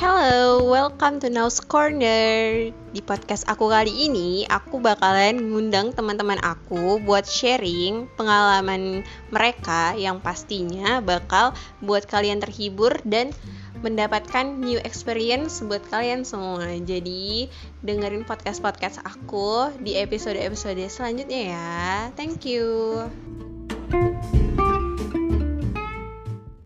Hello, welcome to Now's Corner. Di podcast aku kali ini, aku bakalan ngundang teman-teman aku buat sharing pengalaman mereka yang pastinya bakal buat kalian terhibur dan mendapatkan new experience buat kalian semua. Jadi, dengerin podcast-podcast aku di episode-episode selanjutnya ya. Thank you.